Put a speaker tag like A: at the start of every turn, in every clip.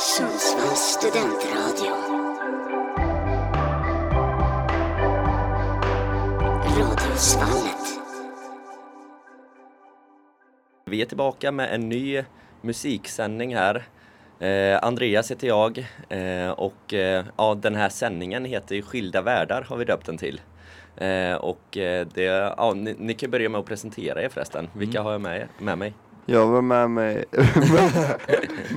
A: Sundsvalls studentradio. Radiosvallet.
B: Vi är tillbaka med en ny musiksändning här. Eh, Andreas heter jag eh, och eh, ja, den här sändningen heter ju Skilda världar har vi döpt den till. Eh, och eh, det, ja, ni, ni kan börja med att presentera er förresten. Vilka har jag med, med mig?
C: Jag var med mig, med,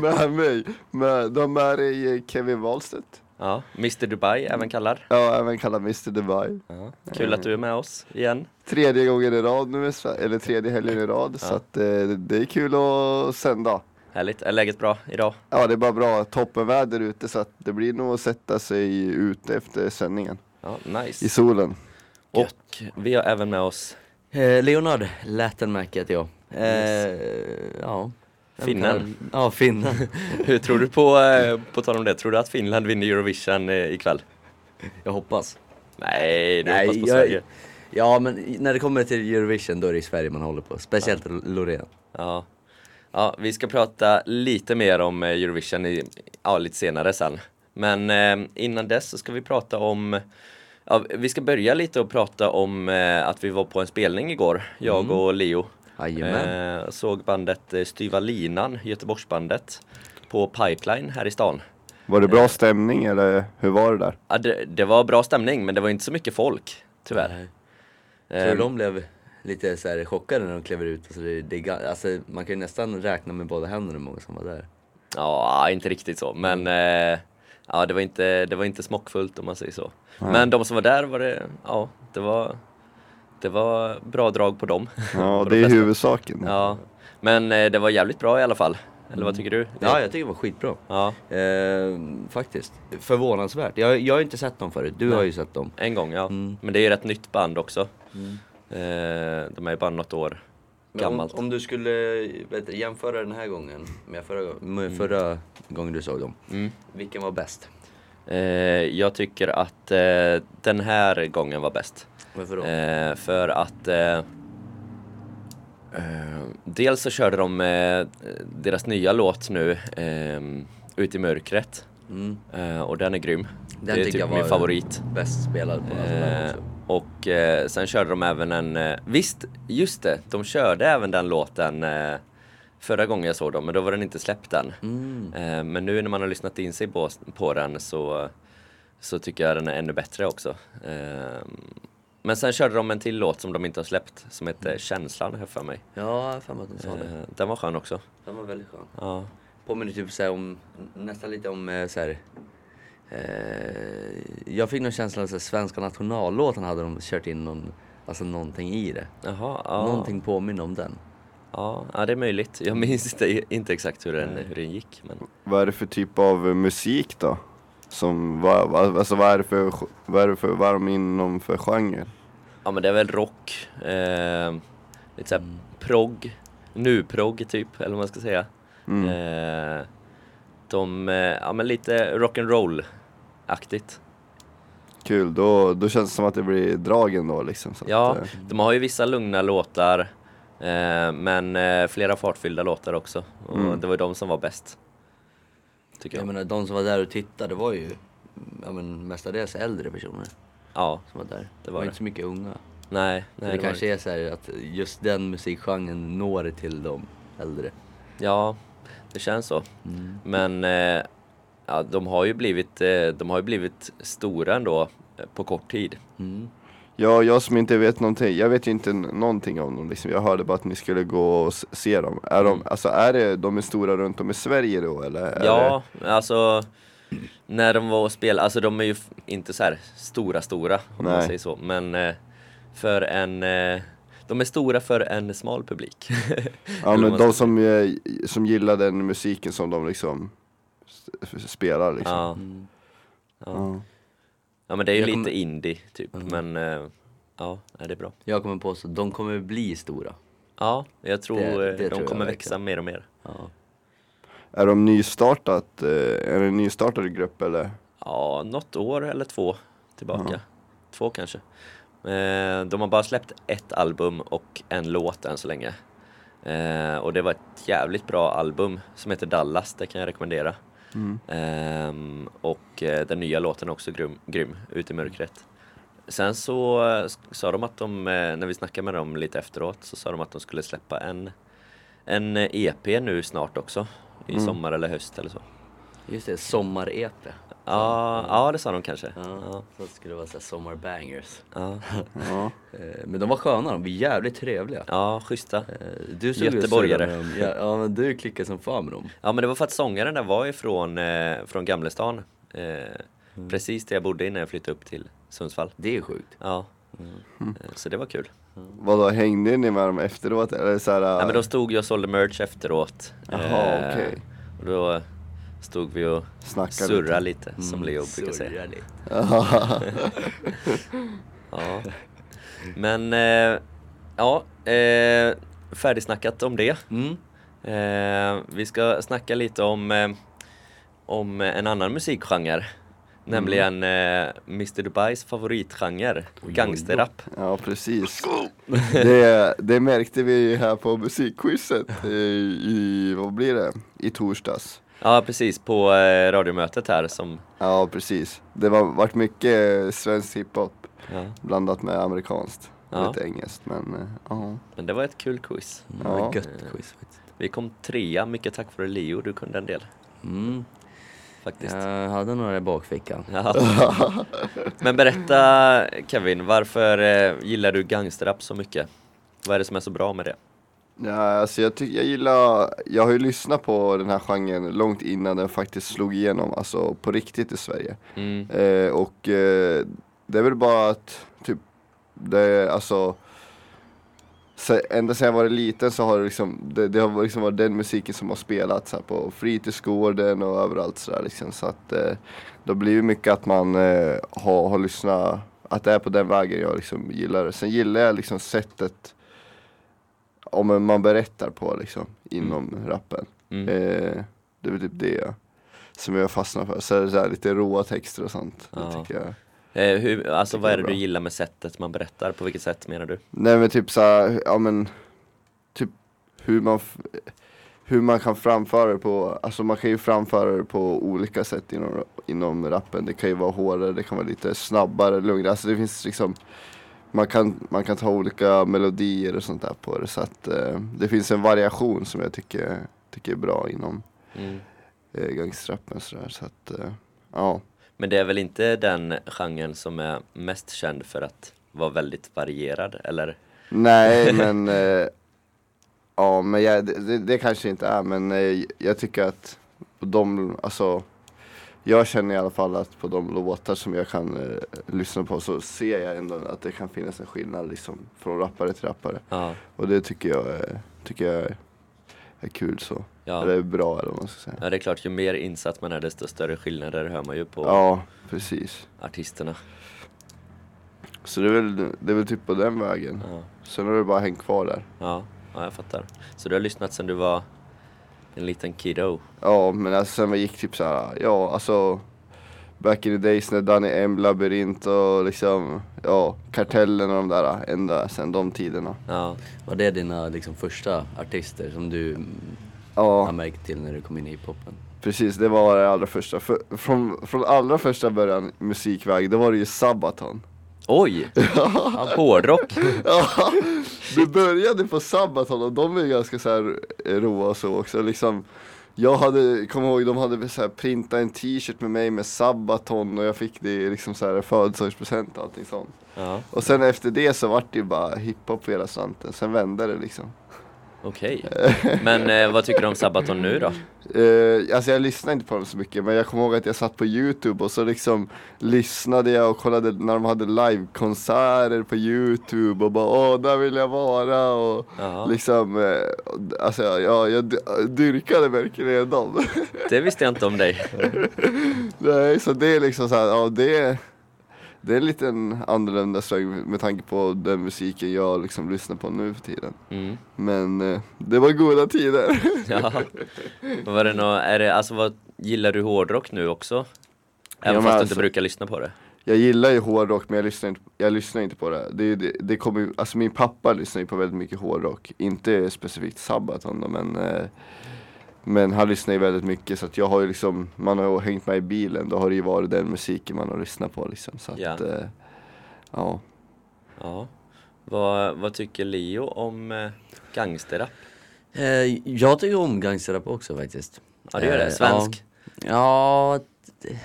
C: med mig, med, de är i Kevin Wahlstedt.
B: Ja, Mr Dubai även kallad.
C: Ja, även kallad Mr Dubai.
B: Ja, kul att du är med oss igen.
C: Tredje gången i rad nu, i eller tredje helgen i rad, så att eh, det är kul att sända.
B: Härligt. Är läget bra idag?
C: Ja, det är bara bra toppenväder ute så att det blir nog att sätta sig ute efter sändningen.
B: Ja,
C: I
B: nice.
C: solen.
B: Och vi har även med oss
D: Eh, Leonard Lätenmäki heter jag. Eh, ja.
B: Finnen.
D: Ja, finnen.
B: Hur tror du på, eh, på tal om det, tror du att Finland vinner Eurovision eh, ikväll?
D: jag hoppas.
B: Nej, du
D: Nej,
B: hoppas på
D: jag-
B: Sverige.
D: Ja, men när det kommer till Eurovision då är det i Sverige man håller på. Speciellt Loreen.
B: Ja. ja, vi ska prata lite mer om Eurovision i, ja, lite senare sen. Men eh, innan dess så ska vi prata om Ja, vi ska börja lite och prata om eh, att vi var på en spelning igår, jag och Leo.
D: Jajamän.
B: Eh, såg bandet eh, Styva Linan, Göteborgsbandet, på Pipeline här i stan.
C: Var det bra stämning eller hur var det där?
B: Ja, det, det var bra stämning men det var inte så mycket folk, tyvärr.
D: Nej.
B: Eh,
D: Tror du de blev lite så här chockade när de klev ut? Alltså, det, det, alltså, man kan ju nästan räkna med båda händerna hur många som var där.
B: Ja, inte riktigt så, men eh, ja, det, var inte, det var inte smockfullt om man säger så. Men de som var där var det, ja, det var, det var bra drag på dem.
C: Ja,
B: På de
C: det är huvudsaken.
B: Ja, men eh, det var jävligt bra i alla fall. Eller vad tycker du?
D: Ja, jag tycker det var skitbra.
B: Ja,
D: Eh, faktiskt. Förvånansvärt. Jag, jag har inte sett dem förut. Du har ju sett dem.
B: en gång ja.
D: Mm.
B: Men det är ju ett nytt band också. Eh, de är ju bara något år
D: Men om,
B: gammalt.
D: om du skulle vet, du, jämföra den här gången med förra, med förra gången du såg dem.
B: Mm.
D: Vilken var bäst?
B: Eh, jag tycker att eh, den här gången var bäst.
D: Varför då?
B: Eh, för att eh, eh, dels så körde de deras nya låt nu, eh, Ut i mörkret.
D: Mm.
B: Eh, och den är grym.
D: Den
B: det är typ min favorit.
D: Bäst spelad på
B: Eh, och eh, sen körde de även en, visst, just det, de körde även den låten förra gången jag såg dem, men då var den inte släppt än.
D: Mm.
B: Eh, men nu när man har lyssnat in sig på, på den så, så tycker jag den är ännu bättre också. Eh, men sen körde de en till låt som de inte har släppt, som heter Känslan, har jag för mig.
D: Ja, för mig att de sa det.
B: Eh, den var skön också.
D: Den var väldigt skön.
B: Ja.
D: Påminner typ så här om, nästan lite om eh, så här, eh, Jag fick någon känsla av att svenska nationallåten hade de kört in någon, alltså någonting i det.
B: Jaha, ja.
D: Någonting påminner om den.
B: Ja, ja, det är möjligt. Jag minns inte, inte exakt hur den, hur den gick. Men...
C: Vad är det för typ av musik då? Som, vad, vad, alltså vad är det för, vad är det för, vad är de inom för genre?
B: Ja men det är väl rock, eh, lite såhär progg, nu-progg typ, eller vad man ska säga.
C: Mm.
B: Eh, de, eh, ja men lite rock'n'roll-aktigt.
C: Kul, då, då känns det som att det blir dragen då liksom. Så
B: Ja,
C: att, eh,
B: de har ju vissa lugna låtar, eh, men eh, flera fartfyllda låtar också. Och
C: Mm.
B: det var ju de som var bäst. Tycker
D: Jag
B: jag.
D: menar de som var där och tittade var ju ja, men mestadels äldre personer
B: Ja,
D: som var där. Det
B: var det.
D: inte så mycket unga.
B: nej. Nej
D: det
B: var
D: kanske är så här att just den musikgenren når till de äldre.
B: Ja, det känns så.
D: Mm.
B: Men eh, ja, de har ju blivit, eh, de har ju blivit stora ändå eh, på kort tid.
D: Mm.
C: Ja, jag som inte vet någonting, jag vet ju inte någonting om dem liksom. Jag hörde bara att ni skulle gå och se dem. Är de, alltså är det, de är stora runt om i Sverige då eller?
B: Ja, alltså när de var och spelade, alltså de är ju inte så här stora stora om man
C: Nej.
B: säger så. Men eh, för en, eh, de är stora för en smal publik.
C: Ja men
B: man
C: de som, eh, som gillar den musiken som de liksom spelar liksom.
B: ja,
D: Mm.
B: ja.
C: Ja.
B: ja men det är ju
D: Jag
B: lite
D: kommer-
B: indie typ,
D: Mm.
B: men ja, är det är bra.
D: Jag kommer på så de kommer bli stora.
B: Ja, jag tror
D: Det-
B: eh,
D: det
B: de
D: tror
B: kommer växa mer och mer.
D: Ja.
C: Är de nystartat, eh, är det en nystartad grupp eller?
B: Ja, något år eller två tillbaka.
C: Ja.
B: Två kanske. Eh, de har bara släppt ett album och en låt än så länge. Eh, och det var ett jävligt bra album som heter Dallas, det kan jag rekommendera. Ehm, och eh, den nya låten är också grym, grym, Ut i mörkret. Sen så sa de att de, eh, när vi snackade med dem lite efteråt, så sa de att de skulle släppa en, en eh, EP nu snart också. I sommar eller höst eller så.
D: Just det, sommar-EP.
B: Ja, ja det sa de kanske.
D: Ja,
B: Ja,
D: så skulle det vara så här sommarbangers.
B: ja,
C: Ja.
D: Eh, Men de var sköna, de var jävligt trevliga.
B: ja schyssta.
D: Du såg
B: Göteborgare.
D: med dem. Ja, ja men du klickade som fan med dem.
B: Ja men det var för att sångaren där var ifrån eh, från Gamlestan. Eh, Precis där jag bodde innan jag flyttade upp till Sundsvall.
D: Det är sjukt.
B: Ja. Eh, Så det var kul.
C: Vadå, hängde ni med dem efteråt eller så här,
B: Ja men då stod jag och sålde merch efteråt.
C: Jaha,
B: Eh,
C: okej.
B: Och då stod vi och
C: Snackade
B: surrade lite, som
D: Mm,
B: Leo brukar säga.
D: surra lite.
B: Ja. Men, eh, ja, eh, färdigsnackat om det.
D: Mm.
B: Eh, vi ska snacka lite om, eh, om en annan musikgenre. Nämligen eh, Mr Dubais favoritgenre, gangsterrap.
C: Ja precis. Det, det märkte vi här på musikquizet i, i, vad blir det? I torsdags.
B: Ja precis, på eh, radiomötet här som,
C: Ja precis. Det var varit mycket svensk hiphop
B: ja,
C: blandat med amerikanskt.
B: Ja.
C: Lite engelskt men eh, ja.
B: men det var ett kul quiz.
D: Det var
C: Ja.
D: gött quiz faktiskt.
B: Vi kom trea, mycket tack vare Leo, du kunde en del
D: Mm.
B: Faktiskt.
D: Jag hade några i bakfickan.
B: Ja. Men berätta Kevin, varför eh, gillar du gangsterrap så mycket? Vad är det som är så bra med det?
C: Ja, alltså jag, tycker jag gillar, jag har ju lyssnat på den här genren långt innan den faktiskt slog igenom, alltså på riktigt i Sverige.
B: Mm.
C: Eh, och eh, det är väl bara att, typ, det är alltså så, ända sedan jag var liten så har det liksom, det, det har liksom varit den musiken som har spelats här på fritidsgården och överallt sådär liksom. Så att eh, det har blivit mycket att man eh, har, har lyssnat, att det är på den vägen jag liksom gillar det. Sen gillar jag liksom sättet om man berättar på liksom inom rappen.
B: Mm.
C: Eh, det är väl typ det som jag fastnar för. Så det så här lite råa texter och sånt.
B: Ja.
C: Det tycker jag.
B: Eh, hur, alltså vad är
C: det
B: du gillar med sättet man berättar? På vilket sätt menar du?
C: Nej men typ så här, ja men Typ hur man Hur man kan framföra det på, alltså man kan ju framföra det på olika sätt inom, inom rappen. Det kan ju vara hårdare, det kan vara lite snabbare, lugnare. Alltså det finns liksom man kan, man kan ta olika melodier och sånt där på det. Så att eh, det finns en variation som jag tycker, tycker är bra inom
B: Mm.
C: eh, gangsterrappen. Så, där. så att, eh, ja.
B: Men det är väl inte den genren som är mest känd för att vara väldigt varierad, eller?
C: Nej men eh, Ja men jag, det, det, kanske inte är men eh, jag tycker att de, alltså Jag känner i alla fall att på de låtar som jag kan eh, lyssna på så ser jag ändå att det kan finnas en skillnad liksom från rappare till rappare.
B: Ja,
C: Och det tycker jag, är- tycker jag är, kul så.
B: ja.
C: Eller är bra eller vad man ska säga.
B: ja, det är klart, ju mer insatt man är desto större skillnader hör man ju på
C: Ja, precis.
B: artisterna.
C: Så det är väl, det är väl typ på den vägen.
B: Ja.
C: Sen har det bara hängt kvar där.
B: Ja, ja, jag fattar. Så du har lyssnat sedan du var en liten kiddo?
C: Ja, men alltså sen vi gick typ så här, ja alltså Back in the days när Danny M, Labyrint och liksom, ja, Kartellen och de där, ända sen de tiderna.
B: Ja,
D: Var det dina liksom, första artister som du
C: Ja,
D: har märkt till när du kom in i hiphopen?
C: precis, det var det allra första. För, från, från allra första början musikväg, då var det ju Sabaton.
B: Oj! Ja, hårdrock!
C: Ja, det började på Sabaton och de är ganska så här eh, roa och så också liksom Jag hade, kom ihåg, de hade så här printat en t-shirt med mig med Sabaton och jag fick det liksom så här födelsedagspresent och allting sånt.
B: Ja,
C: Och sen efter det så vart det ju bara hiphop på hela slanten, sen vände det liksom
B: okej. Men eh, vad tycker du om Sabaton nu då?
C: eh, Alltså jag lyssnade inte på dem så mycket men jag kommer ihåg att jag satt på youtube och så liksom Lyssnade jag och kollade när de hade livekonserter på youtube och bara åh där vill jag vara och
B: Ja,
C: Liksom, eh, alltså ja, jag dyrkade verkligen dem.
B: det visste jag inte om dig.
C: Nej, så det är liksom så här, ja det det är en liten annorlunda sväng med tanke på den musiken jag liksom lyssnar på nu för tiden.
B: Mm.
C: Men eh, det var goda tider.
B: Ja. Vad Var det nå, är det, alltså vad, gillar du hårdrock nu också? Även
C: men
B: fast du
C: alltså-
B: inte brukar lyssna på det?
C: Jag gillar ju hårdrock men jag lyssnar inte, jag lyssnar inte på det. Det, det, det kommer, alltså min pappa lyssnar ju på väldigt mycket hårdrock. Inte specifikt Sabaton men eh, Men han lyssnar ju väldigt mycket så att jag har ju liksom, man har ju hängt med i bilen, då har det ju varit den musiken man har lyssnat på liksom. Så att,
B: Ja.
C: eh, ja.
B: Ja. Vad, vad tycker Leo om eh, gangsterrap?
D: Eh, jag tycker om gangsterrap också faktiskt.
B: Ja, det gör det.
D: Eh,
B: Svensk?
D: Ja, ja d-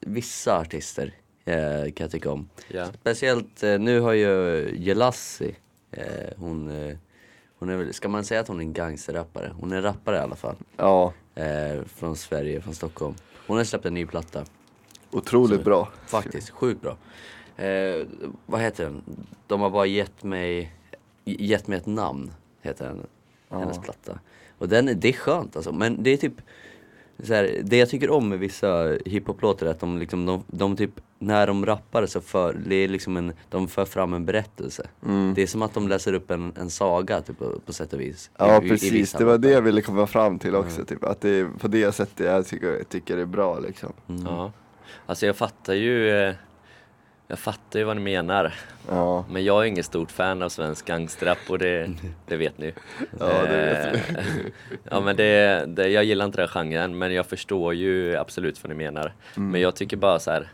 D: vissa artister eh, kan jag tycka om.
B: Ja.
D: Speciellt eh, nu har ju Jelassi, eh, hon, eh, hon är väl, ska man säga att hon är en gangsterrappare? Hon är rappare i alla fall.
C: ja,
D: Eh, från Sverige, från Stockholm. Hon har släppt en ny platta.
C: otroligt
D: Så-
C: bra.
D: Faktiskt, sjukt bra. Eh, vad heter den? De har bara gett mig, gett mig ett namn, heter den, hennes platta. Och den, är- det är skönt alltså, men det är typ så här, det jag tycker om med vissa hiphop-låtar är att de liksom, de, de typ, när de rappar så för, det är liksom en, de för fram en berättelse.
C: Mm.
D: Det är som att de läser upp en, en saga typ, på, på sätt och vis.
C: Ja
D: I- i- i
C: precis,
D: vissa
C: det var det jag ville komma fram till också. Typ. Att det är på det sättet jag tycker, tycker det är bra liksom.
B: ja. Alltså jag fattar ju eh, Jag fattar ju vad ni menar.
C: Ja,
B: Men jag är ingen stort fan av svensk gangsterrap och det, det vet ni.
C: Ja, det vet
B: vi. ja men det, det, jag gillar inte den genren men jag förstår ju absolut vad ni menar.
C: Mm.
B: Men jag tycker bara så här.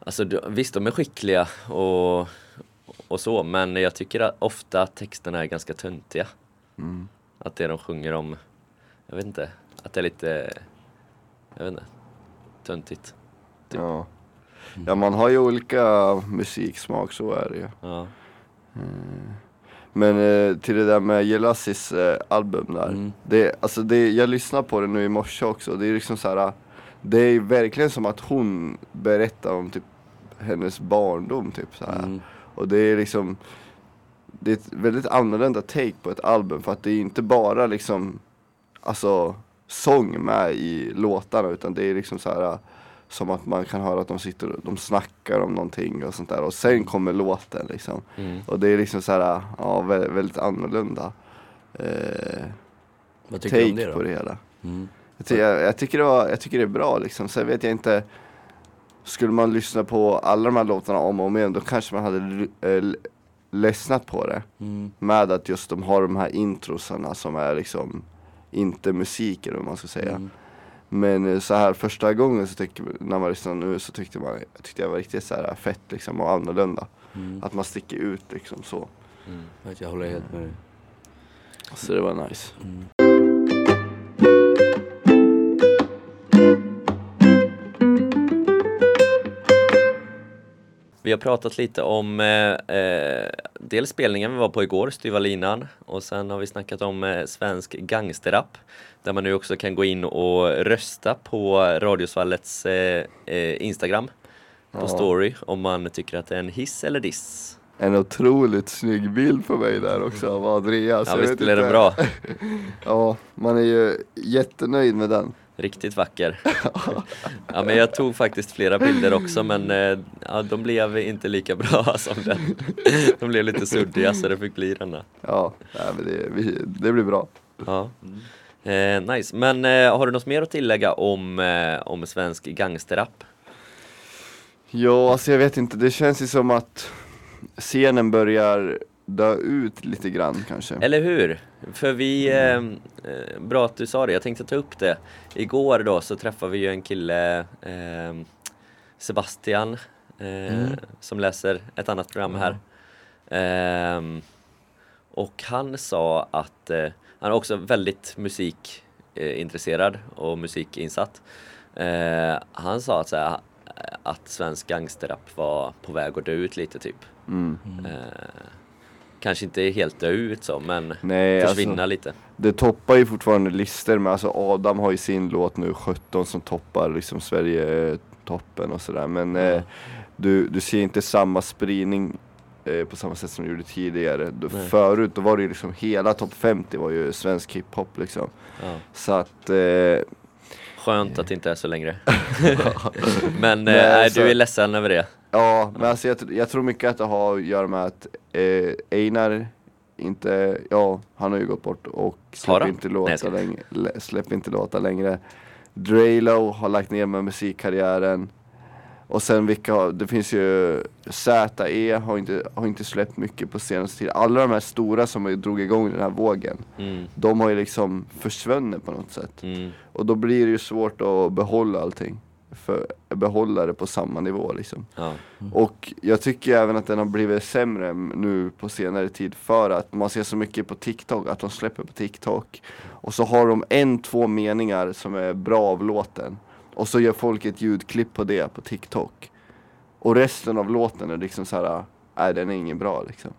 B: Alltså visst de är skickliga och, och så men jag tycker att ofta att texterna är ganska töntiga.
C: Mm.
B: Att det de sjunger om, jag vet inte, att det är lite, jag vet inte, töntigt. Typ.
C: ja. Ja, man har ju olika musiksmak, så är det ju.
B: Ja.
C: Men eh, till det där med Jelassis eh, album där.
D: Mm.
C: Det, alltså det, jag lyssnade på det nu i morse också. Det är liksom så här. Det är verkligen som att hon berättar om typ hennes barndom typ så här.
D: Mm.
C: Och det är liksom Det är ett väldigt annorlunda take på ett album för att det är inte bara liksom Alltså sång med i låtarna utan det är liksom så här Som att man kan höra att de sitter de snackar om någonting och sånt där och sen kommer låten liksom
B: Mm.
C: Och det är liksom så här, ja väldigt, väldigt annorlunda eh,
D: Vad tycker du om det
C: på
D: då?
C: det hela
D: Mm.
C: jag, ty- jag, jag, tycker det var, jag tycker det är bra liksom. Sen vet jag inte Skulle man lyssna på alla de här låtarna om och om igen då kanske man hade eh, ledsnat på det.
D: Mm.
C: Med att just de har de här introsarna som är liksom inte musik eller vad man ska säga. Men eh, så här första gången så tycker, när man lyssnar nu så tyckte man, tyckte jag var riktigt så här fett liksom och annorlunda.
D: Mm.
C: Att man sticker ut liksom så.
B: Mm.
D: Jag håller helt med dig.
C: Så det var nice.
D: Mm.
B: Vi har pratat lite om eh, eh, dels spelningen vi var på igår, Styva linan, och sen har vi snackat om eh, svensk gangsterrap där man nu också kan gå in och rösta på Radiosvallets eh, eh, Instagram på
C: Ja.
B: story om man tycker att det är en hiss eller diss.
C: En otroligt snygg bild på mig där också av Andreas.
B: Ja
C: Jag
B: visst blev det
C: inte-
B: bra?
C: Ja, man är ju jättenöjd med den.
B: Riktigt vacker. Ja men jag tog faktiskt flera bilder också men eh, ja, de blev inte lika bra som den. De blev lite suddiga så det fick bli denna.
C: Ja, men det, det blir bra.
B: Ja. Eh, nice, men eh, har du något mer att tillägga om, eh, om svensk gangsterrap?
C: Ja, alltså jag vet inte, det känns ju som att scenen börjar dö ut lite grann kanske.
B: Eller hur? För vi, eh, eh, bra att du sa det, jag tänkte ta upp det. Igår då så träffade vi ju en kille, eh, Sebastian, eh, som läser ett annat program här. Ehm, och han sa att eh, han är också väldigt musikintresserad och musikinsatt. Eh, han sa att, så här, att svensk gangsterrap var på väg att dö ut lite typ.
C: Mm.
B: Eh, kanske inte helt dö ut så men
C: Nej,
B: försvinna
C: alltså,
B: lite.
C: det toppar ju fortfarande listor med, alltså Adam har ju sin låt nu 17 som toppar liksom Sverige-toppen och sådär men eh, du, du ser inte samma spridning eh, på samma sätt som du gjorde tidigare. Du, förut då var det ju liksom hela topp 50 var ju svensk hiphop liksom.
B: Ja.
C: Så att eh,
B: Skönt att det inte är så längre. men
C: Nej,
B: eh, nej,
C: så-
B: du är ledsen över det.
C: Ja, men alltså jag, jag tror mycket att det har att göra med att eh, Einar inte, ja han har ju gått bort och släpper inte låta längre, lä- släpper inte låta längre. Drelo har lagt ner med musikkarriären. Och sen vilka, har- det finns ju ZE har inte, har inte släppt mycket på senaste tiden. Alla de här stora som drog igång den här vågen,
B: Mm.
C: de har ju liksom försvunnit på något sätt.
B: Mm.
C: Och då blir det ju svårt att behålla allting. För, behålla det på samma nivå liksom.
B: Ja.
C: Och jag tycker även att den har blivit sämre nu på senare tid för att man ser så mycket på TikTok, att de släpper på TikTok. Och så har de en, två meningar som är bra av låten. Och så gör folk ett ljudklipp på det på TikTok. Och resten av låten är liksom så här, nej den är ingen bra liksom.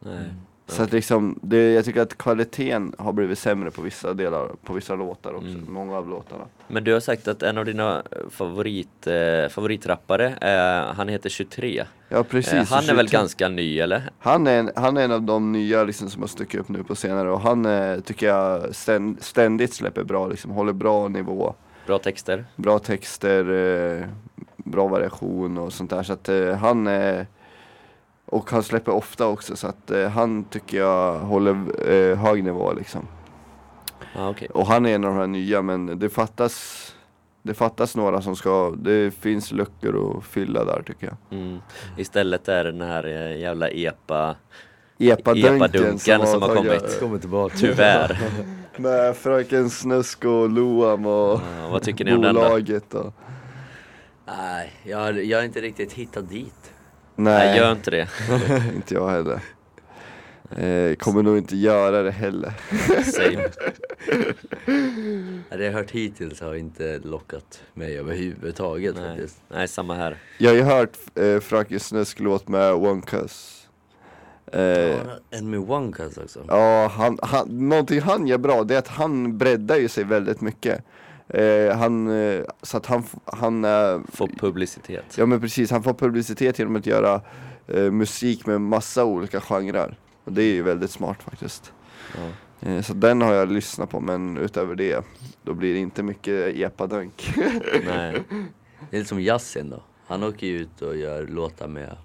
B: Nej.
C: Så att liksom, det, jag tycker att kvaliteten har blivit sämre på vissa delar, på vissa låtar också,
B: Mm.
C: många av låtarna.
B: Men du har sagt att en av dina favorit, eh, favoritrappare, är, han heter 23.
C: Ja precis.
B: Eh, han är väl
C: 23
B: ganska ny eller?
C: Han är, en, han är en av de nya liksom, som har stuckit upp nu på senare och han eh, tycker jag ständ, ständigt släpper bra, liksom, håller bra nivå,
B: Bra texter?
C: bra texter, eh, bra variation och sånt där. Så att eh, han eh, och han släpper ofta också så att eh, han tycker jag håller eh, hög nivå liksom.
B: Ja okej.
C: Och han är en av de här nya men det fattas det fattas några som ska, det finns luckor att fylla där tycker jag.
B: Mm. Istället är det den här eh, jävla epa,
C: Epadunken
B: Epadunken som har kommit.
D: Kommer tillbaka.
B: tyvärr.
C: Med Fröken Snusk och Loam och
B: Ja, vad tycker ni om den då?
C: bolaget och
D: Nej, jag, har- jag har inte riktigt hittat dit.
B: Nej,
C: Nej,
B: gör inte det.
C: inte jag heller. Eh, kommer nog inte göra det heller.
B: Same.
D: Det jag hört hittills har inte lockat mig överhuvudtaget
B: Nej.
D: faktiskt.
B: Nej, samma här.
C: Jag har ju hört eh, Fröken Snusk låt med One Cuss. Eh,
D: Ja, en med One Cuss också.
C: Ja, han, han, någonting han gör bra det är att han breddar ju sig väldigt mycket. Eh, han, eh, så att han, han eh,
B: Få publicitet.
C: Ja men precis, han får publicitet genom att göra eh, musik med massa olika genrer. Och det är ju väldigt smart faktiskt.
B: Ja.
C: Eh, så den har jag lyssnat på men utöver det, då blir det inte mycket epadunk.
B: Nej.
D: Det är lite som Yasin då. Han åker ju ut och gör låtar med,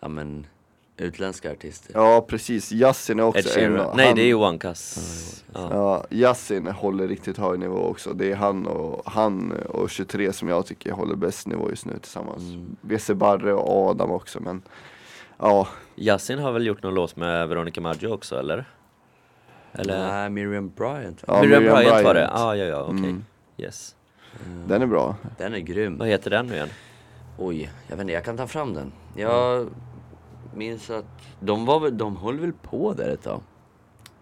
D: ja men, utländska artister.
C: ja precis, Yasin är också en av-
B: Nej,
C: han-
B: det är ju One Cuss. Ja.
C: Ja, Yasin håller riktigt hög nivå också. Det är han och, han och 23 som jag tycker håller bäst nivå just nu tillsammans.
B: Mm.
C: WC Barre och Adam också men Ja,
B: Yasin har väl gjort någon låt med Veronica Maggio också, eller? Eller?
D: Nej, Miriam Bryant.
C: Ja,
B: Miriam
C: Miriam
B: Bryant var det?
C: Bryant.
B: Ah, ja, ja, okej.
C: Mm.
B: Yes.
C: den är bra.
D: Den är grym.
B: Vad heter den nu igen?
D: Oj, jag vet inte, jag kan ta fram den. Jag minns att de var väl, de höll väl på där ett tag.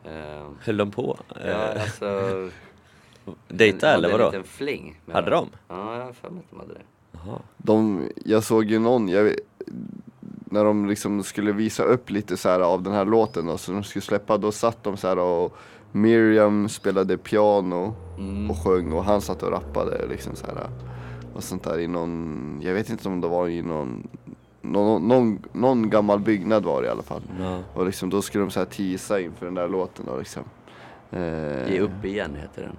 D: Eh,
B: Höll de på?
D: ja,
B: Eh,
D: alltså...
B: dejta
D: de
B: eller
D: hade
B: vadå?
D: En liten fling. med
B: Hade de?
D: Ja, jag har för mig att de hade det.
B: Jaha.
C: De, jag såg ju någon, jag, vet- när de liksom skulle visa upp lite så här av den här låten då, så de skulle släppa, då satt de så här och Miriam spelade piano
D: Mm.
C: och sjöng och han satt och rappade liksom så här och sånt där i någon, jag vet inte om det var i någon någon, någon, någon gammal byggnad var det i alla fall.
B: Ja.
C: Och liksom då skulle de så här teasa inför den där låten då liksom. Eh,
D: Ge upp igen heter den.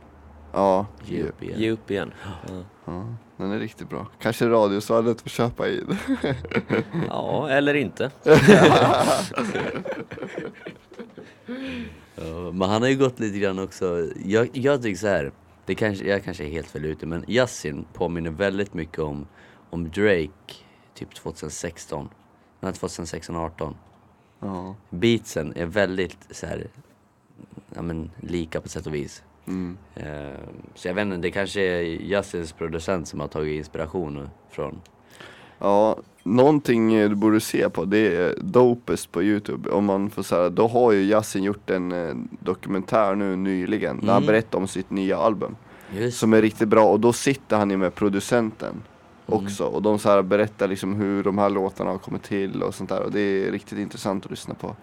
C: Ja,
D: Ge
C: ge,
D: upp igen.
B: Ge upp igen. Ja.
C: ja, den är riktigt bra. Kanske Radiosvallet får köpa in.
B: ja, eller inte.
D: Ja, men han har ju gått lite grann också, jag, jag tycker så här. Det kanske, jag kanske är helt fel ute men Yasin påminner väldigt mycket om, om Drake typ 2016. Nej 2016, 18.
C: ja.
D: Beatsen är väldigt så här, ja men lika på sätt och vis.
C: Mm.
D: Eh, så jag vet inte, det kanske är Yasins producent som har tagit inspiration från.
C: Ja, någonting du borde se på det är Dopest på Youtube. Om man får säga, då har ju Yasin gjort en eh, dokumentär nu nyligen där han
D: Mm.
C: berättar om sitt nya album.
D: Just
C: Som är riktigt bra och då sitter han ju med producenten
D: Mm.
C: Också. Och de så här berättar liksom hur de här låtarna har kommit till och sånt där. Och det är riktigt intressant att lyssna på.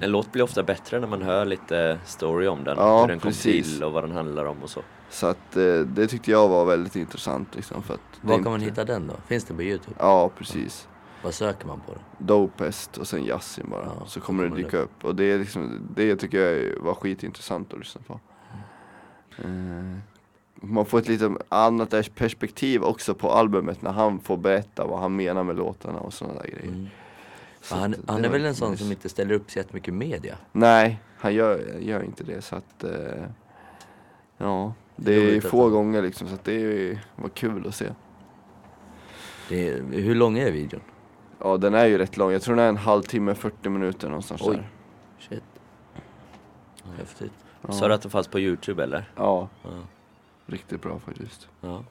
B: En låt blir ofta bättre när man hör lite story om den.
C: Ja,
B: hur den kom
C: precis.
B: till och vad den handlar om och så.
C: Så att eh, det tyckte jag var väldigt intressant liksom. För att
D: Var kan man
C: inte-
D: hitta den då? Finns det på Youtube?
C: Ja, precis.
D: Vad söker man på då?
C: Dopest och sen Yasin bara.
D: Ja,
C: så kommer det dyka upp. Och det, är liksom, det tycker jag var skitintressant att lyssna på. Eh, man får ett lite annat perspektiv också på albumet när han får berätta vad han menar med låtarna och sådana där grejer.
D: Mm.
C: Så
D: Han,
C: det
D: han är väl en sån
C: nice.
D: som inte ställer upp så jättemycket media?
C: Nej, han gör, gör inte det så att eh, Ja, det är få
D: han-
C: gånger liksom så att det är- var kul att se.
D: Det hur lång är videon?
C: Ja den är ju rätt lång, jag tror den är en halvtimme, 40 minuter någonstans
D: Oj.
C: där.
D: Shit. Häftigt.
C: Ja.
B: Sa du att det fanns på Youtube eller?
C: Ja,
B: Ja.
C: Riktigt bra faktiskt.
B: Ja.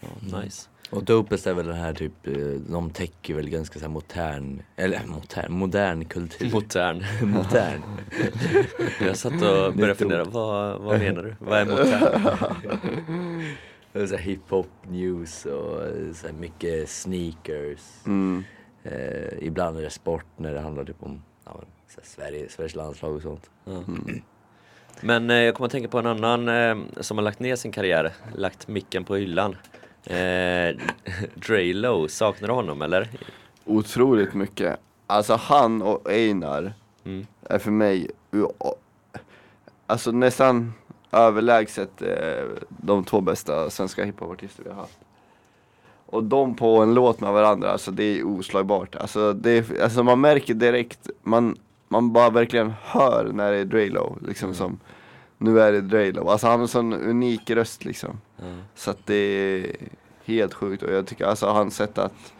B: ja nice.
D: Och dopest är väl den här typ, eh, de täcker väl ganska så här modern, eller modern, modern kultur.
B: Modern.
D: modern.
B: Jag satt och började fundera, vad, vad menar du? Vad är modern?
D: Så här hiphop news och eh, så här mycket sneakers.
C: Mm.
D: Eh, ibland är det sport när det handlar typ om ja, men, så här Sverige, Sveriges landslag och sånt.
B: Ja. Men eh, jag kommer att tänka på en annan eh, som har lagt ner sin karriär, lagt micken på hyllan. Eh, Dre Low, saknar du honom eller?
C: Otroligt mycket. Alltså han och Einar
B: Mm.
C: är för mig Alltså nästan överlägset eh, de två bästa svenska hiphopartister vi har haft. Och de på en låt med varandra, alltså det är oslagbart. Alltså, det är, alltså man märker direkt, man, man bara verkligen hör när det är Drelo, liksom som Nu är det Drelo. Alltså han har en sån unik röst liksom.
B: Ja.
C: Så att det är helt sjukt och jag tycker alltså hans sätt att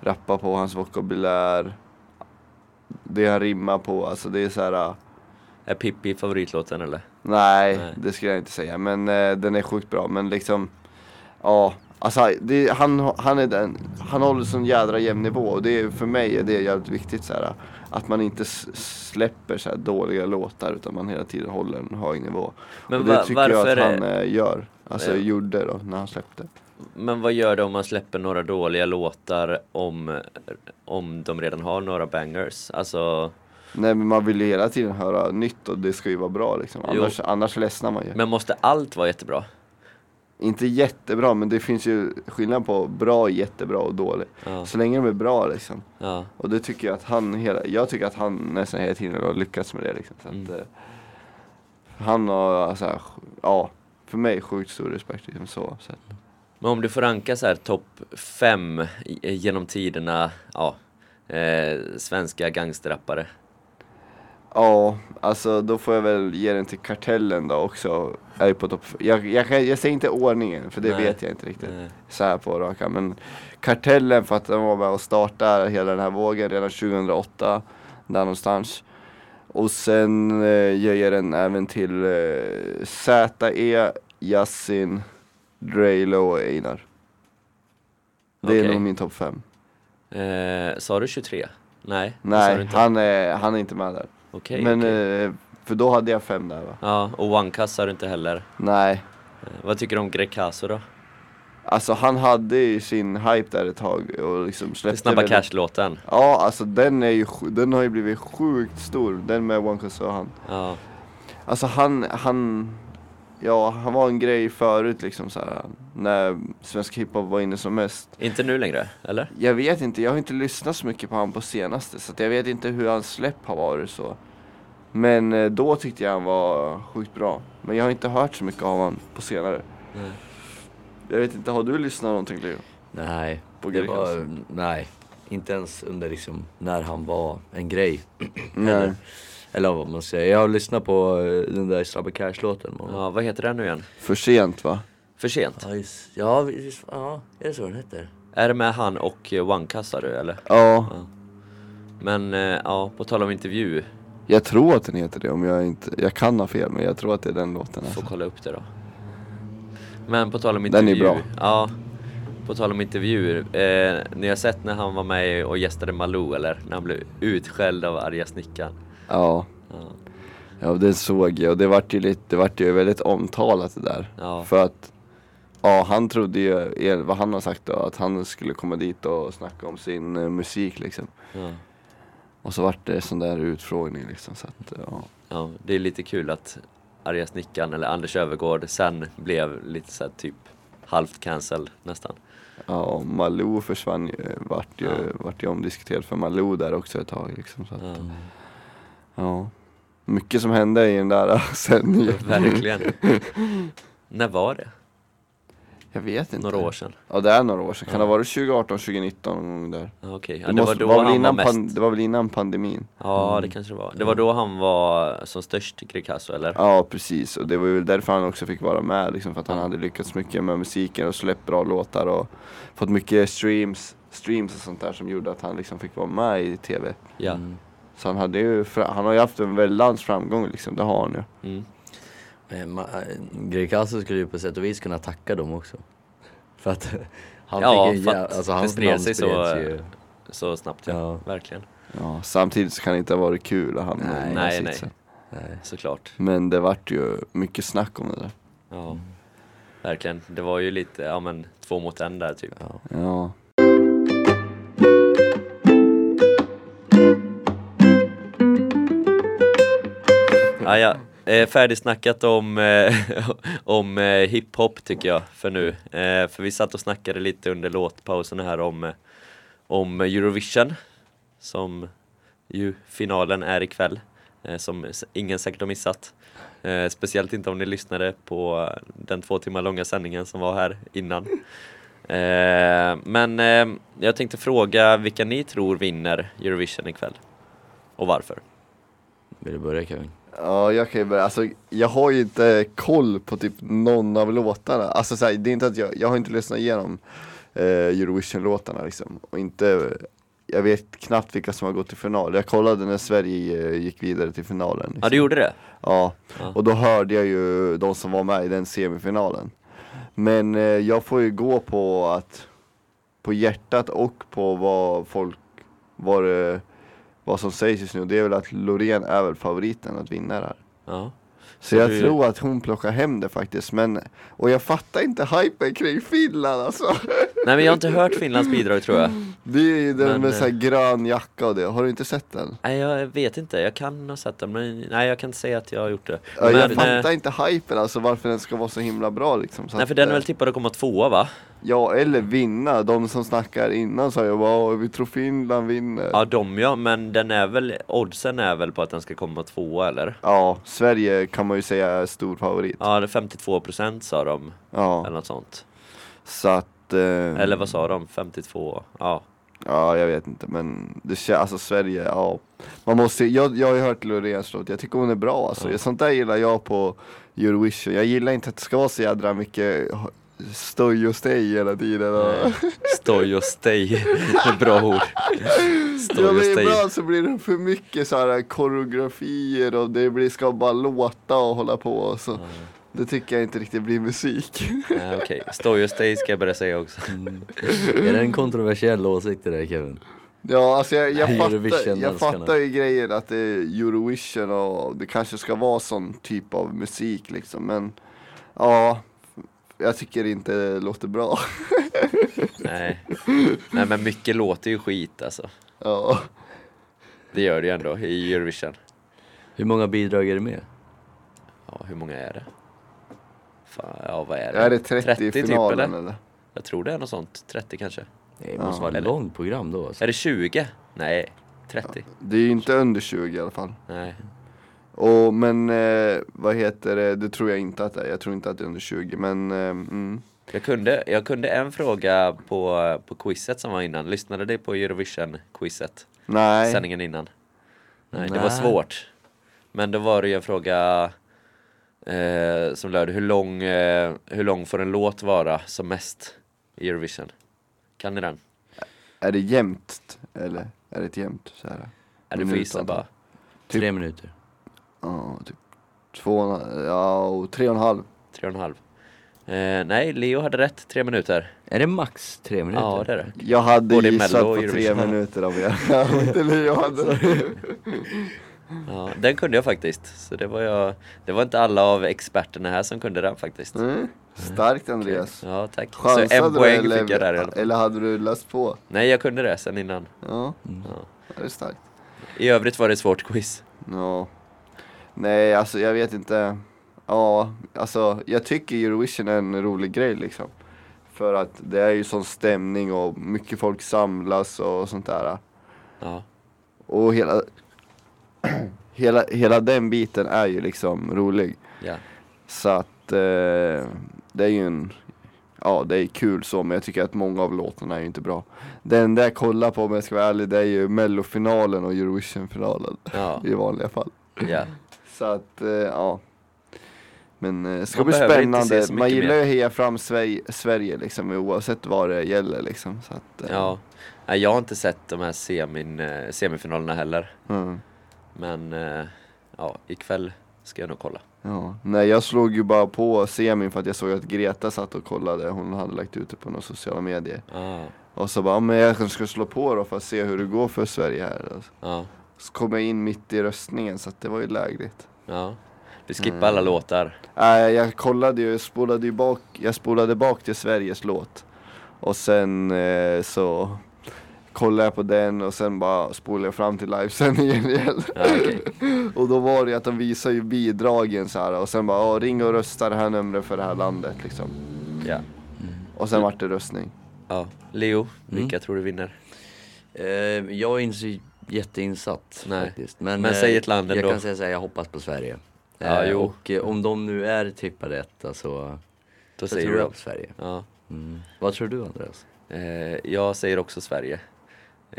C: rappa på, hans vokabulär Det han rimmar på, alltså det är så här. äh,
B: Är Pippi favoritlåten eller?
C: Nej,
B: Nej.
C: det skulle jag inte säga men eh, den är sjukt bra men liksom Ja, alltså det, han, han är den, han håller sån jädra jämn nivå och det är, för mig är det jävligt viktigt så här, Att man inte släpper så dåliga låtar utan man hela tiden håller en hög nivå
B: Men
C: Och det
B: va-
C: tycker jag att han
B: är-
C: eh, gör, alltså
B: Ja.
C: gjorde då när han släppte
B: Men vad gör det om man släpper några dåliga låtar om, om de redan har några bangers? Alltså,
C: Nej men man vill ju hela tiden höra nytt och det ska ju vara bra liksom.
B: Jo.
C: Annars, annars ledsnar man ju.
B: men måste allt vara jättebra?
C: Inte jättebra men det finns ju skillnad på bra, jättebra och dålig.
B: Ja,
C: Så länge de är bra liksom.
B: ja.
C: Och det tycker jag att han hela, jag tycker att han nästan hela tiden har lyckats med det liksom. Så att,
B: Mm.
C: eh, han har alltså, ja, för mig sjukt stor respekt liksom så. så att,
B: Men om du får ranka så här topp fem genom tiderna, ja, eh, svenska gangsterrappare.
C: Ja, alltså då får jag väl ge den till Kartellen då också. Är på topp, jag, jag, jag säger inte ordningen för det
B: Nej.
C: vet jag inte riktigt.
B: Eh,
C: så här på raka. Men Kartellen för att den var med och startade hela den här vågen redan 2008. Där någonstans. Och sen eh, jag ger den även till eh, ZE, Yasin, Drelo och Einar. Det är nog min topp fem.
B: eh, sa du 23? Nej,
C: Nej, han är, han är inte med där.
B: Okej,
C: Men
B: okej.
C: eh, för då hade jag fem där va?
B: Ja, och OneCast sa du inte heller.
C: Nej.
B: Eh, vad tycker du om Greg Caso då?
C: Alltså han hade ju sin hype där ett tag och liksom släppte
B: Snabba
C: väldigt-
B: Cash-låten.
C: Ja, alltså den är ju, sj- den har ju blivit sjukt stor, den med One Cause och han.
B: Ja,
C: Alltså han, han, ja han var en grej förut liksom så här, när svensk hiphop var inne som mest.
B: inte nu längre, eller?
C: Jag vet inte, jag har inte lyssnat så mycket på han på senaste så att jag vet inte hur hans släpp har varit så. Men eh, då tyckte jag han var sjukt bra. Men jag har inte hört så mycket av honom på senare.
B: Nej.
C: Jag vet inte, har du lyssnat någonting Leo?
D: Nej,
C: På
D: det var, nej. Inte ens under liksom när han var en grej.
C: Nej.
D: Eller, eller vad man säger. Jag har lyssnat på eh, den där Snabba Cash-låten. Ja.
B: Ja, vad heter den nu igen?
C: För sent va?
B: För sent?
D: Ja, just, ja, visst, ja, är det så den heter?
B: Är det med han och eh, sa du, eller?
C: Ja,
B: Men eh, ja, på tal om intervju,
C: jag tror att den heter det om jag inte, jag kan ha fel men jag tror att det är den låten.
B: får
C: Alltså.
B: kolla upp det då. Men på tal om
C: Den är bra.
B: Ja, på tal om intervjuer. Eh, ni har sett när han var med och gästade Malou eller? När han blev utskälld av arga snickaren.
C: Ja.
B: Ja.
C: Ja det såg jag och det vart ju lite, det vart ju väldigt omtalat det där.
B: Ja.
C: För att Ja han trodde ju, vad han har sagt då, att han skulle komma dit och snacka om sin eh, musik liksom.
B: Ja.
C: Och så vart det sån där utfrågning liksom så att ja.
B: ja, det är lite kul att arga snickaren eller Anders Övergård sen blev lite så här typ halvt cancelled nästan.
C: Ja Malou försvann ju, vart ju,
B: Ja.
C: vart ju omdiskuterat för Malou där också ett tag liksom så att,
B: Ja.
C: ja. Mycket som hände i den där sändningen.
B: Verkligen. När var det?
C: Jag vet inte.
B: Några år sedan?
C: Ja det är några år sedan, kan
B: Ja.
C: det ha varit 2018, 2019 någon gång där?
B: Okej, ja,
C: Det,
B: det var då
C: var
B: han var mest...
C: pan, det var väl innan pandemin?
B: Ja, det kanske det var. Det var då han var som störst, Greekazo, eller?
C: Ja precis, och det var väl därför han också fick vara med liksom, för att han hade lyckats mycket med musiken och släppt bra låtar och fått mycket streams, streams och sånt där som gjorde att han liksom fick vara med i TV.
B: Ja.
D: Mm.
C: Så han hade ju, han har ju haft en väldans framgång liksom, det har han ju.
B: Mm.
D: Eh, eh, Greekazo skulle ju på sätt och vis kunna tacka dem också. För att han
B: Ja,
D: fick en
B: för
D: jä-
B: att
D: alltså hans
B: spred
D: namn
B: sig så,
D: ju.
B: Så snabbt ja,
D: Ja.
B: verkligen.
C: Ja, samtidigt så kan det inte ha varit kul att hamna i
D: Nej,
C: den
B: nej, nej.
C: sitsen.
D: Nej.
B: Såklart.
C: Men det vart ju mycket snack om det där.
B: Ja. Verkligen. Det var ju lite, ja men två mot en där typ.
D: Ja.
C: Ja.
B: Ja, ja. Eh, färdigsnackat om, eh, om eh, hiphop tycker jag för nu. Eh, för vi satt och snackade lite under låtpausen här om, eh, om Eurovision. Som ju finalen är ikväll. Eh, som ingen säkert har missat. Eh, speciellt inte om ni lyssnade på den två timmar långa sändningen som var här innan. Eh, men eh, jag tänkte fråga vilka ni tror vinner Eurovision ikväll. Och varför?
D: Vill du börja Kevin?
C: Ja, jag kan ju börja. Alltså, jag har ju inte koll på typ någon av låtarna. Alltså så här, det är inte att jag, jag har inte lyssnat igenom eh, Eurovision-låtarna liksom. Och inte, jag vet knappt vilka som har gått till final. Jag kollade när Sverige eh, gick vidare till finalen. Liksom.
B: Ja, du gjorde det?
C: Ja,
B: Ja.
C: och då hörde jag ju de som var med i den semifinalen. Men eh, jag får ju gå på att, på hjärtat och på vad folk, vad, det, vad som sägs just nu. Det är väl att Loreen är väl favoriten att vinna det här.
B: Ja.
C: Så
B: Så
C: jag
B: du-
C: tror att hon plockar hem det faktiskt, men Och jag fattar inte hypen kring Finland alltså
B: Nej men jag har inte hört Finlands bidrag tror jag.
C: Det är ju den
B: Men,
C: med så här
B: eh,
C: grön jacka och det, har du inte sett den?
B: Nej jag vet inte, jag kan ha sett den men nej jag kan inte säga att jag har gjort det.
C: Ja, jag
B: men,
C: fattar
B: eh,
C: inte hypen alltså varför den ska vara så himla bra liksom så
B: nej
C: att,
B: för den är
C: eh,
B: väl tippad att komma tvåa va?
C: Ja, eller vinna, de som snackar innan sa jag bara vi tror Finland vinner
B: Ja de ja, men den är väl, oddsen är väl på att den ska komma tvåa eller?
C: Ja, Sverige kan man ju säga är stor favorit
B: Ja det är 52% sa de,
C: Ja,
B: eller något sånt.
C: så att eh,
B: Eller vad sa de? 52? Ja.
C: Ja, jag vet inte men det känns, alltså Sverige, ja Man måste, jag, jag har ju hört Loreens låt, jag tycker hon är bra alltså
B: Ja.
C: Sånt där gillar jag på Eurovision, jag gillar inte att det ska vara så jädra mycket stoj och stej hela tiden och.
B: Stoj och stay, bra ord. Stoj
C: Ja
B: och stay.
C: ibland så blir det för mycket så här koreografier och det blir, ska bara låta och hålla på och så Det tycker jag inte riktigt blir musik
B: okej, stoj och stay ska jag börja säga också.
D: Är det en kontroversiell åsikt det där Kevin?
C: Ja alltså jag, jag, fattar, jag fattar ju grejen att det är Eurovision och det kanske ska vara sån typ av musik liksom men Ja Jag tycker inte det låter bra
B: Nej. Nej men mycket låter ju skit alltså.
C: Ja
B: Det gör det ju ändå i Eurovision.
D: Hur många bidrag är det med?
B: Ja, hur många är det? Fan, ja, vad är det?
C: Är det 30, i
B: typ,
C: finalen
B: eller?
C: eller?
B: Jag tror det är något sånt. 30 kanske.
D: Det måste vara ett långt program då alltså.
B: Är det 20? Nej, 30.
C: Det är ju inte under 20 i alla fall
B: Nej.
C: Och men eh, vad heter det, det tror jag inte att det är, jag tror inte att det är under 20 men eh, mm.
B: Jag kunde, jag kunde en fråga på, på quizet som var innan. Lyssnade du på Eurovision-quizet?
C: Nej
B: Sändningen innan? Nej, det var
D: Nej.
B: svårt. Men då var det ju en fråga eh, som löd hur lång, eh, hur lång får en låt vara som mest i Eurovision? Kan ni den?
C: Är det jämnt eller? Är det ett jämnt så här?
B: Är du får gissa bara.
C: Typ-
D: Tre minuter.
C: Ja, typ två, en- ja och tre och en halv
B: Tre och en halv. Eh, nej, Leo hade rätt. Tre minuter.
D: Är det max tre minuter?
B: Ja, det är det.
C: Jag hade
B: Både
C: gissat
B: Mello
C: på
B: och
C: tre minuter av er Ja, inte jag hade
B: Ja, den kunde jag faktiskt. Så det var jag. Det var inte alla av experterna här som kunde den faktiskt.
C: mm. Starkt Andreas
B: Ja, tack. Så
C: Chansade
B: en
C: du
B: poäng
C: eller,
B: fick jag där i alla fall.
C: eller hade du läst på?
B: Nej, jag kunde det sen innan.
C: Ja,
B: Ja.
C: det är starkt
B: I övrigt var det ett svårt quiz.
C: Ja Nej alltså jag vet inte Ja, alltså jag tycker Eurovision är en rolig grej liksom För att det är ju sån stämning och mycket folk samlas och sånt där
B: Ja,
C: Och hela Hela, hela den biten är ju liksom rolig
B: ja.
C: Så att eh, det är ju en ja det är kul så men jag tycker att många av låtarna är ju inte bra. Den där jag kollar på om jag ska vara ärlig det är ju mellofinalen och Eurovisionfinalen
B: Ja,
C: i vanliga fall.
B: ja.
C: Så att eh, ja. Men eh, det ska bli spännande. Man gillar ju att heja fram Sverige, Sverige liksom oavsett vad det gäller liksom. Så att, eh,
B: ja. Nej, jag har inte sett de här semin, semifinalerna heller.
C: mm.
B: Men ja, ikväll ska jag nog kolla.
C: Ja, nej jag slog ju bara på semin för att jag såg att Greta satt och kollade, hon hade lagt ut det på några sociala medier.
B: Ah,
C: Och så bara, men jag kanske ska slå på då för att se hur det går för Sverige här.
B: ja,
C: Så kom jag in mitt i röstningen så att det var ju lägligt.
B: ja. Du skippar alla låtar.
C: Nej, jag kollade ju, jag spolade ju bak, jag spolade bak till Sveriges låt. Och sen eh, så kollade jag på den och sen bara spolade jag fram till livesändningen igen.
B: Ja, okej.
C: och då var det ju att de visar ju bidragen så här och sen bara, ring och rösta det här numret för det här landet liksom.
B: Ja.
C: Och sen vart det röstning.
B: ja. Leo,
D: Mm.
B: vilka tror du vinner?
D: Eh, jag är inte så jätteinsatt
B: Nej.
D: faktiskt. Men,
B: Men säg
D: eh,
B: ett land
D: Jag
B: ändå.
D: kan säga såhär, jag hoppas på Sverige.
B: Ja,
D: Eh. Och eh, om de nu är tippade etta så,
B: Då
D: så
B: säger
D: tror
B: du
D: jag på Sverige.
B: Ja.
D: Mm. Vad tror du Andreas?
B: Eh, jag säger också Sverige.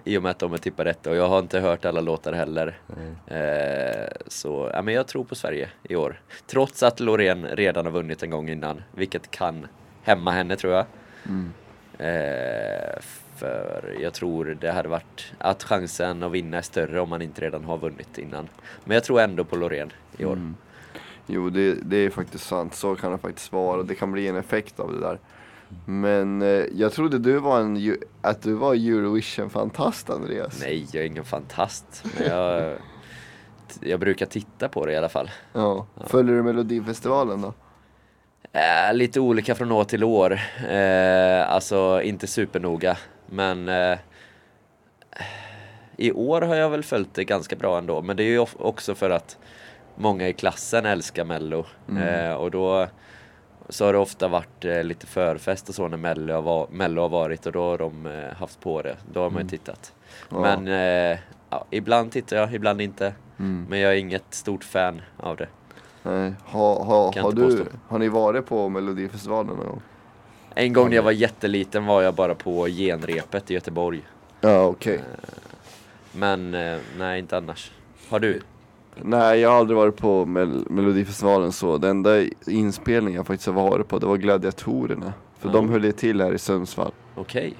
B: I och med att de är tippade rätt och jag har inte hört alla låtar heller. Eh, så ja, men jag tror på Sverige i år. Trots att Loreen redan har vunnit en gång innan, vilket kan hämma henne tror jag. Eh, för jag tror det hade varit att chansen att vinna är större om man inte redan har vunnit innan. Men jag tror ändå på Loreen i år.
C: Mm. Jo, det, det är faktiskt sant. Så kan det faktiskt vara. Det kan bli en effekt av det där. Men eh, jag trodde du var en, att du var Eurovision-fantast Andreas.
B: Nej, jag är ingen fantast. Men jag, jag brukar titta på det i alla fall.
C: Ja. Följer du Melodifestivalen då?
B: Eh, lite olika från år till år. Eh, alltså inte supernoga. Men eh, i år har jag väl följt det ganska bra ändå. Men det är ju också för att många i klassen älskar Mello. Eh, och då så har det ofta varit eh, lite förfest och så när Mello har, va- Mello har varit och då har de eh, haft på det. Då har man ju tittat.
C: Ja.
B: Men eh, ja, ibland tittar jag, ibland inte.
C: Mm.
B: Men jag är inget stort fan av det.
C: Nej. Ha, ha, har, du,
B: påstå.
C: har ni varit på Melodifestivalen någon gång?
B: En gång när jag var jätteliten var jag bara på genrepet i Göteborg.
C: Ja, okej.
B: Men eh, nej, inte annars. Har du?
C: Nej, jag har aldrig varit på Mel Melodifestivalen så. Den enda inspelningen jag faktiskt har varit på, det var Gladiatorerna. För
B: Ja.
C: de höll ju till här i Sundsvall.
B: Okej,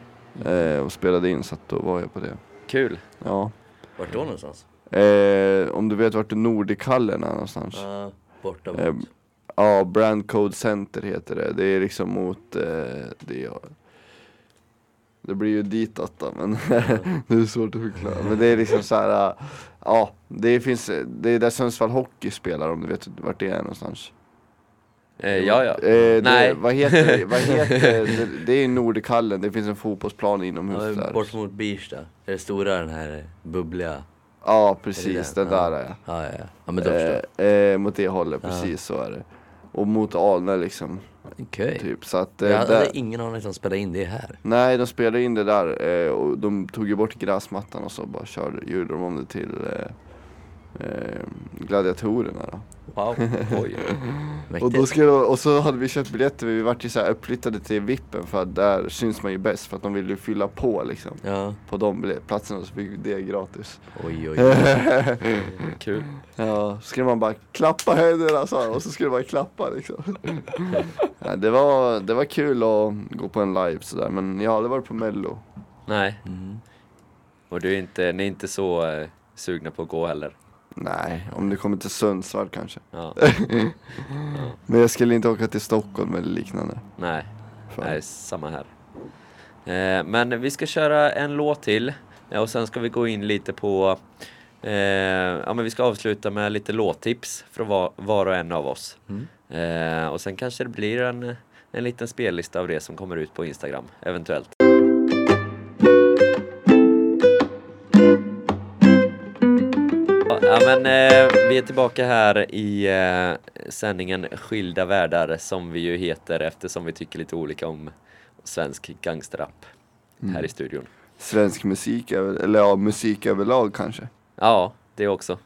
C: Eh, och spelade in, så att då var jag på det.
B: kul.
C: Ja.
D: Vart då någonstans?
C: Eh, om du vet vart Nordikallen är någonstans?
D: Ja, borta mot.
C: Eh, ja, Brand Code Center heter det. Det är liksom mot, eh, det, är, det blir ju ditåt då, men det är svårt att förklara. Men det är liksom så här, eh, ja, det finns, det är där Sundsvall Hockey spelar om du vet vart det är någonstans.
B: Eh, ja, ja.
C: Eh,
B: Nej.
C: Det, vad heter, vad heter det? Det är Nordikallen, det finns en fotbollsplan inomhus
D: Ja,
C: där.
D: bort mot Birsta. Är det stora den här bubbliga?
C: Ja precis,
D: det
C: den
D: den?
C: där är
D: Ja, ja, ja. ja men då
C: eh, eh, Mot det hållet,
D: Ja.
C: precis så är det. Och mot Alnö liksom,
D: Okej.
C: typ. Så att, eh,
D: Jag hade
C: där,
D: ingen aning att de spelade in det här.
C: Nej, de spelade in det där eh, och de tog ju bort gräsmattan och så bara körde, gjorde de om det till eh, eh, gladiatorerna då.
B: Wow, oj.
C: Och, då de, och så hade vi köpt biljetter, vi vart ju så här uppflyttade till vippen för att där syns man ju bäst för att de ville ju fylla på liksom.
D: Ja,
C: På de platserna så fick vi det gratis.
D: oj oj oj.
B: Kul.
C: Ja, så skulle man bara klappa händerna så här, och så skulle man klappa liksom. ja, det, var, det var kul att gå på en live sådär men jag har aldrig varit på mello.
B: Nej,
D: Mm.
B: och du är inte, ni är inte så eh, sugna på att gå heller?
C: Nej, om det kommer till Sundsvall kanske.
B: Ja.
C: Men jag skulle inte åka till Stockholm eller liknande.
B: Nej,
C: Fan.
B: nej, samma här. Eh, men vi ska köra en låt till eh, och sen ska vi gå in lite på eh, Ja men vi ska avsluta med lite låttips från var, var och en av oss.
D: Mm.
B: Eh, och sen kanske det blir en, en liten spellista av det som kommer ut på Instagram, eventuellt. Ja men eh, vi är tillbaka här i eh, sändningen Skilda världar som vi ju heter eftersom vi tycker lite olika om svensk gangsterrap här i studion.
C: Svensk musik, över- eller ja, musik överlag kanske.
B: Ja, det också.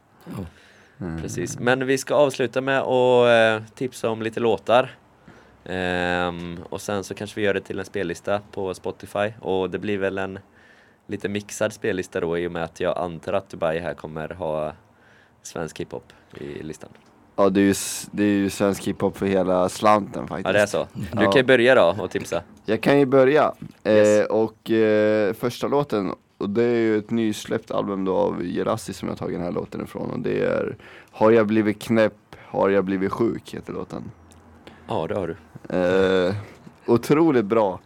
B: Precis. Men vi ska avsluta med att eh, tipsa om lite låtar. Ehm, och sen så kanske vi gör det till en spellista på Spotify och det blir väl en lite mixad spellista då i och med att jag antar att Dubai här kommer ha svensk hiphop i listan.
C: Ja det är ju, det är ju svensk hiphop för hela slanten faktiskt.
B: Ja det är så. Du
C: Ja.
B: kan ju börja då och tipsa.
C: Jag kan ju börja.
B: Yes.
C: Eh, och eh, första låten, och det är ju ett nysläppt album då av Gerassi som jag tagit den här låten ifrån. Och det är Har jag blivit knäpp, har jag blivit sjuk heter låten.
B: Ja det har du.
C: Eh, otroligt bra.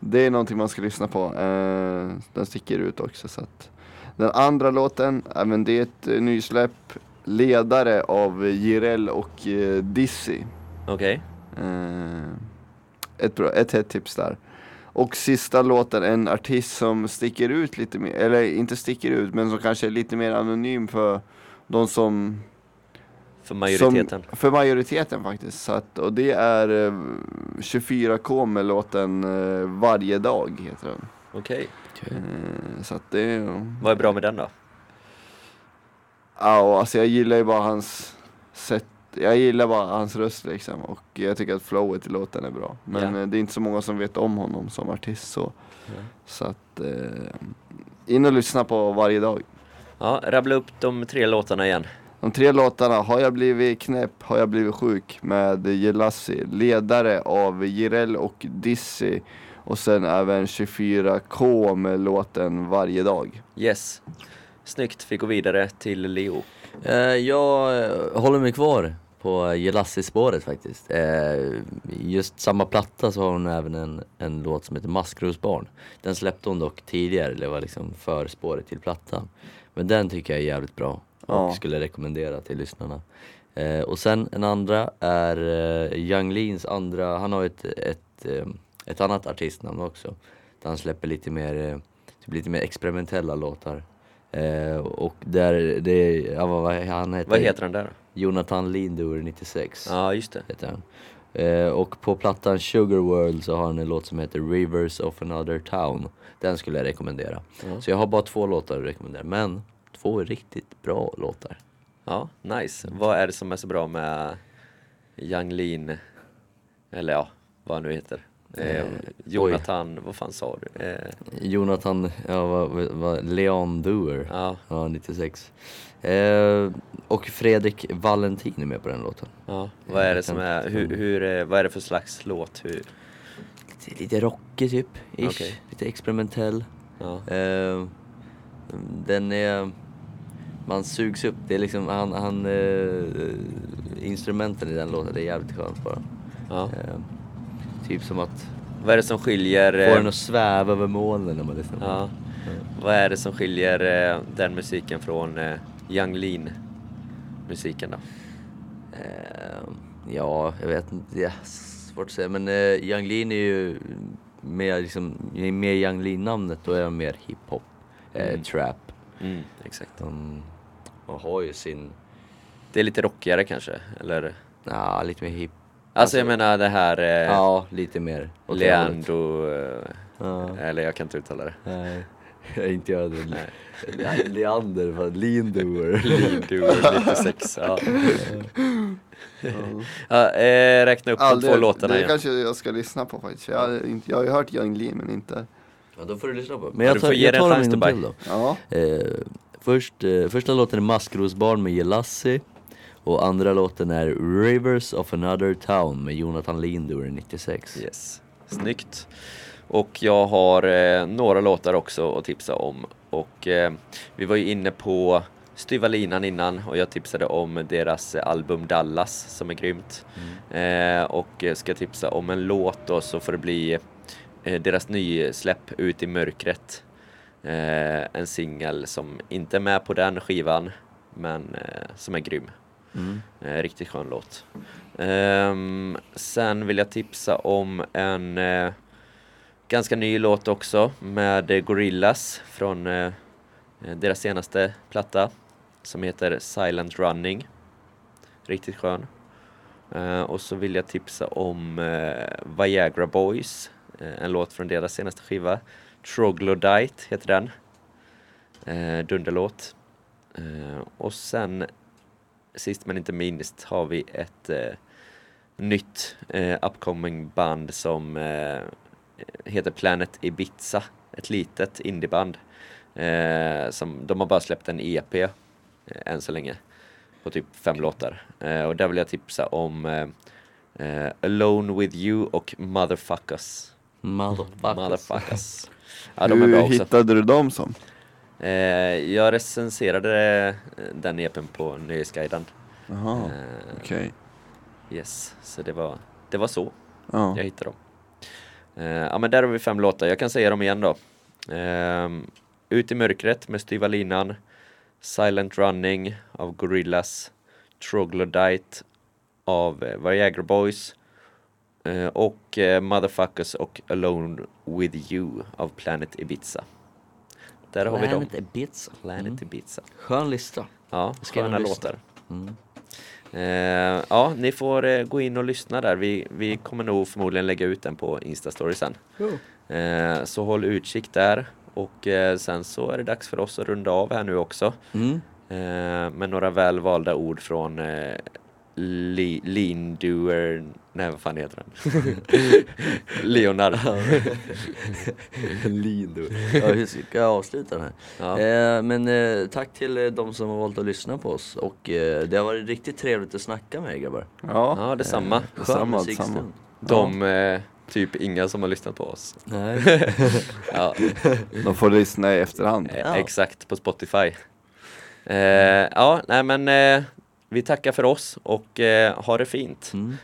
C: Det är någonting man ska lyssna på. Eh, den sticker ut också. Så att. Den andra låten, även det är ett eh, nysläpp. Ledare av Jireel och eh, Dizzy.
B: Okej.
C: Eh, ett, bra, ett hett tips där. Och sista låten, en artist som sticker ut lite mer, eller inte sticker ut, men som kanske är lite mer anonym för de som
B: För majoriteten.
C: Som, för majoriteten faktiskt. Så att, och det är eh, 24K med låten eh, Varje dag heter den.
B: Okej.
C: Eh, så att det.
B: Vad är bra med den då?
C: Ja, alltså jag gillar ju bara hans sätt. Jag gillar bara hans röst liksom. Och jag tycker att flowet i låten är bra. Men eh, det är inte så många som vet om honom som artist så.
B: Ja.
C: Så att eh, in och lyssna på varje dag.
B: Ja, rabbla upp de tre låtarna igen.
C: De tre låtarna, Har jag blivit knäpp, Har jag blivit sjuk med Jelassi, ledare av Jireel och Dizzy och sen även 24K med låten Varje dag.
B: Yes. Snyggt, vi går vidare till Leo.
D: Eh, jag eh, håller mig kvar på Jelassi-spåret faktiskt. Eh, just samma platta så har hon även en, en låt som heter Maskrosbarn. Den släppte hon dock tidigare, det var liksom förspåret till plattan. Men den tycker jag är jävligt bra och
C: Ja.
D: skulle rekommendera till lyssnarna. Eh, och sen en andra är eh, Young Leans andra, han har ett, ett, eh, ett annat artistnamn också. Där han släpper lite mer, eh, typ lite mer experimentella låtar. Eh, och där, det, ja, vad, vad han heter?
B: Vad heter den där?
D: Jonathan Lindower 96
B: Ja, just det.
D: heter han. Eh, och på plattan Sugar World så har han en låt som heter Rivers of another town. Den skulle jag rekommendera.
B: Ja.
D: Så jag har bara två låtar att rekommendera, men två riktigt bra låtar.
B: Ja, nice. Vad är det som är så bra med Young Lean? Eller ja, vad han nu heter. Eh,
D: Eh,
B: Jonathan, vad fan sa du? Eh,
D: Jonathan, ja vad, vad, Leon Doer,
B: ja,
D: ja 96. Eh, och Fredrik Valentin är med på den låten.
B: ja, vad är det som är, hur, hur, eh, vad är det för slags låt? Hur,
D: Lite, lite rockig typ, ish.
B: Okej.
D: lite experimentell.
B: ja,
D: Eh, den är... Man sugs upp. Det är liksom, han, han eh, instrumenten i den låten, det är jävligt skönt bara.
B: ja.
D: Typ som att
B: Vad är det som skiljer? eh,
D: den att sväva över molnen när man lyssnar på
B: Ja.
D: den.
B: Vad är det som skiljer eh, den musiken från eh, Young Lean musiken då?
D: Eh, ja, jag vet inte, är svårt att säga. Men eh, Young Lean är ju mer liksom, med Young Lean-namnet då är de mer hiphop,
B: Mm.
D: trap.
B: Mm, exakt.
D: De, de har ju sin,
B: Det är lite rockigare kanske, eller?
D: ja lite mer hip.
B: Alltså, jag menar det här eh,
D: Ja, lite mer. åt det hållet.
B: Leandro, eh,
D: Ja.
B: eller jag kan inte uttala det.
D: Nej, jag inte jag det. Le- Leander, vad Lindower.
B: Leandro 96, ja. ja eh, räkna upp de två låtarna
C: det
B: igen.
C: kanske jag ska lyssna på faktiskt. Jag, har inte, jag har ju hört Young Lee men inte.
D: Ja, då får du lyssna på. Men
B: Ja,
D: jag
B: du
D: tar,
B: får ge
D: jag
B: en
D: tar dem
B: chans,
D: en gång
B: Dubai.
D: till då.
C: Ja,
D: Eh, först, eh, första låten är Maskrosbarn med Jelassi. Och andra låten är Rivers of another town med Jonathan Lindower 96.
B: Yes. Snyggt. Och jag har eh, några låtar också att tipsa om. Och eh, vi var ju inne på Styva linan innan och jag tipsade om deras album Dallas som är grymt. Eh, och ska tipsa om en låt då så får det bli eh, deras nysläpp Ut i mörkret. Eh, en singel som inte är med på den skivan men eh, som är grym.
D: Mm.
B: Eh, riktigt skön låt. Eh, sen vill jag tipsa om en eh, ganska ny låt också med eh, från eh, deras senaste platta som heter Silent Running. Riktigt skön. Eh, och så vill jag tipsa om eh, Viagra Boys, eh, en låt från deras senaste skiva. Troglodyte heter den. Eh, dunderlåt. Eh, och sen sist men inte minst har vi ett eh, nytt eh, upcoming band som eh, heter Planet Ibiza. Ett litet indieband. Eh, som, de har bara släppt en EP eh, än så länge. På typ fem låtar. Eh, och där vill jag tipsa om eh, eh, Alone With You och Motherfuckers.
D: Motherfuckers.
B: Motherfuckers. Ja, de är
C: Hur
B: bra också.
C: hittade du dem som?
B: Eh, jag recenserade eh, den EPn på Nöjesguiden.
C: Jaha,
B: Eh,
C: okej.
B: Yes, så det var, det var så
C: Ja.
B: jag hittade dem. Eh, ja men där har vi fem låtar, jag kan säga dem igen då. Ehm, Ut i mörkret med Styva linan, Silent Running av Gorillaz, Troglodyte av Viagra Boys och Motherfuckers och Alone With You av Planet Ibiza. Där har vi dem.
D: Planet Ibiza.
B: Planet
D: Mm.
B: Ibiza.
D: Skön lista.
B: Ja, sköna låtar.
D: Mm.
B: Eh, ja, ni får eh, gå in och lyssna där. Vi, vi kommer nog förmodligen lägga ut den på Instastory sen. Eh, så håll utkik där. Och eh, sen så är det dags för oss att runda av här nu också.
D: Mm.
B: Eh, med några välvalda ord från eh, Li, Lindoer, nej vad fan heter han? Leonard.
D: Lindo. Ja, hur ska jag avsluta den här?
B: Ja.
D: Eh, men eh, tack till eh, de som har valt att lyssna på oss och eh, det har varit riktigt trevligt att snacka med er grabbar.
C: Ja,
B: ja, detsamma.
D: Skön
C: Detsamma, detsamma.
B: De, eh, typ inga som har lyssnat på oss.
D: Nej.
B: Ja,
C: de får lyssna i efterhand.
B: Eh,
D: Ja.
B: Exakt, på Spotify. Eh, ja, nej men eh, vi tackar för oss och eh, ha det fint.
D: Mm.